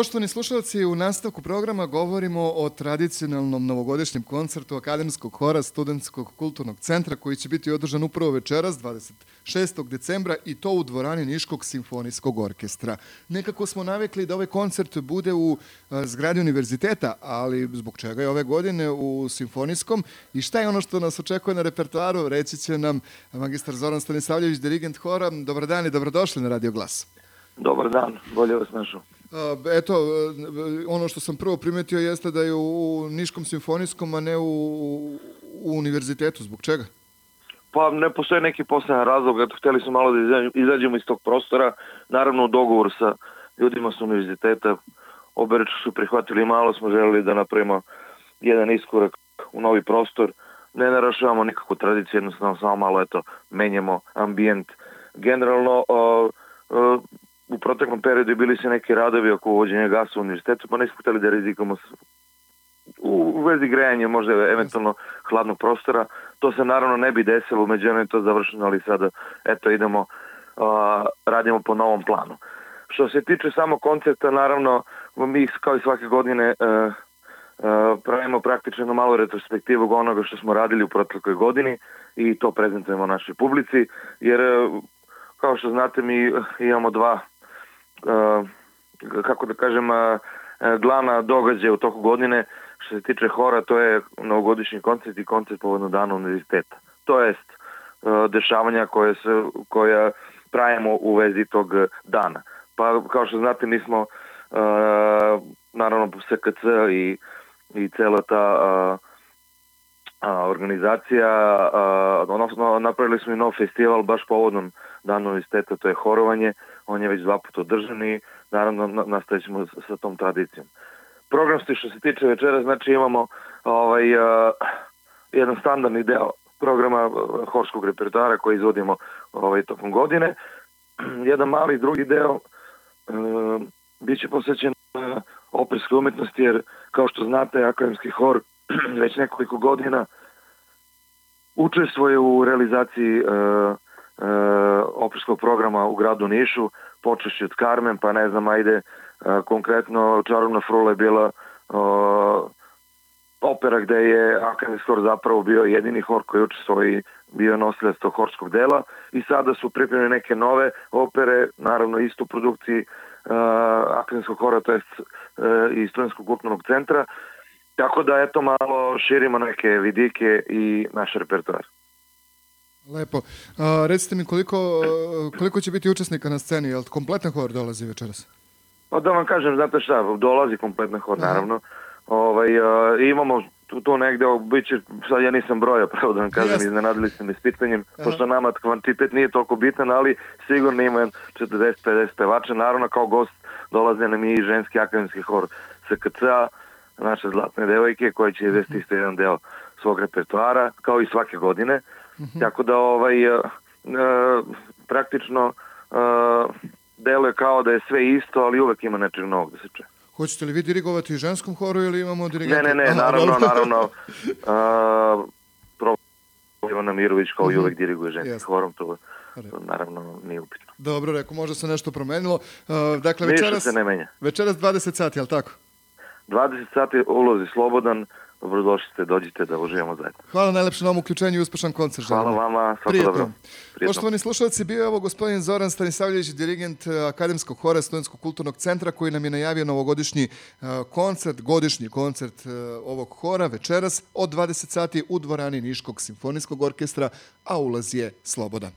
Poštovani slušalci, u nastavku programa govorimo o tradicionalnom novogodišnjem koncertu Akademskog hora Studenskog kulturnog centra koji će biti održan upravo večeras 26. decembra i to u dvorani Niškog simfonijskog orkestra. Nekako smo navikli da ovaj koncert bude u zgradi univerziteta, ali zbog čega je ove godine u simfonijskom i šta je ono što nas očekuje na repertoaru, reći će nam magistar Zoran Stanisavljević, dirigent hora. Dobar dan i dobrodošli na Radio Glas. Dobar dan, bolje vas našao. Eto, e, ono što sam prvo primetio jeste da je u Niškom simfonijskom, a ne u, u univerzitetu. Zbog čega? Pa ne postoje neki poseban razlog, eto hteli smo malo da izađemo iz tog prostora, naravno u dogovoru sa ljudima sa univerziteta, Obereču su prihvatili malo, smo želeli da napravimo jedan iskorak u novi prostor, ne narašavamo nikakvu tradiciju, jednostavno samo malo eto, menjamo ambijent. Generalno, o, u proteklom periodu bili se neki radovi oko uvođenja gasa u univerzitetu, pa nismo hteli da rizikamo u vezi grejanja, možda eventualno hladnog prostora. To se naravno ne bi desilo, međutim je to završeno, ali sada eto idemo, a, radimo po novom planu. Što se tiče samo koncerta, naravno, mi kao i svake godine uh, e, a, e, pravimo praktično malu retrospektivu onoga što smo radili u protekloj godini i to prezentujemo našoj publici, jer e, kao što znate mi imamo dva E, kako da kažem, e, glavna događaja u toku godine što se tiče hora, to je novogodišnji koncert i koncert povodnog dana univerziteta. To jest e, dešavanja koje se, koja pravimo u vezi tog dana. Pa kao što znate, mi smo naravno SKC i, i cela ta a, organizacija, a, odnosno napravili smo i nov festival baš povodom Dana univerziteta, to je Horovanje, on je već dva puta održan i naravno nastavit ćemo sa tom tradicijom. Program što se tiče večera, znači imamo ovaj, a, jedan standardni deo programa horskog repertoara koji izvodimo ovaj, tokom godine. Jedan mali drugi deo e, bit će posvećen e, operskoj umetnosti jer kao što znate akademski hor već nekoliko godina učestvuje u realizaciji e, e, opštinskog programa u gradu Nišu, počeši od Carmen, pa ne znam, ajde, e, konkretno Čarovna frula je bila e, opera gde je Akademijski hor zapravo bio jedini hor koji je učestvovao i bio nosilac tog horskog dela i sada su pripremljene neke nove opere, naravno isto u produkciji uh, Akademskog hora, to je uh, e, i Studenskog kulturnog centra Tako da eto malo širimo neke vidike i naš repertoar. Lepo. A, recite mi koliko, koliko će biti učesnika na sceni, jel kompletan hor dolazi večeras? Pa da vam kažem, znate šta, dolazi kompletan hor Aha. naravno. Ovaj, a, imamo tu, tu negde, bit će, sad ja nisam brojao, pravo da vam kažem, Jasne. iznenadili ste ispitanjem, Aha. pošto nama kvantitet nije toliko bitan, ali sigurno ima 40-50 pevača, naravno kao gost dolaze nam i ženski akademski hor SKC-a, naše zlatne devojke koje će izvesti mhm. isto jedan deo svog repertoara, kao i svake godine. Mhm. Tako da ovaj, e, e praktično e, je kao da je sve isto, ali uvek ima nečeg novog da se čuje. Hoćete li vi dirigovati ženskom horu ili imamo dirigenta? Ne, ne, ne, naravno, naravno. A, e, pro... Ivana Mirović kao i mhm. uvek diriguje ženskim yes. horom, to naravno nije upitno. Dobro, reko, možda se nešto promenilo. Uh, dakle, Ništa večeras, se ne menja. Večeras 20 sati, je li tako? 20 sati ulozi slobodan, dobrodošli ste, dođite da uživamo zajedno. Hvala najlepše na ovom uključenju i uspešan koncert. Hvala vama, svako Prijetno. dobro. Prijetno. Poštovani slušalci, bio je ovo gospodin Zoran Stanisavljević, dirigent e, Akademskog hora Studenskog kulturnog centra koji nam je najavio novogodišnji e, koncert, godišnji koncert e, ovog hora večeras od 20 sati u dvorani Niškog simfonijskog orkestra, a ulaz je slobodan.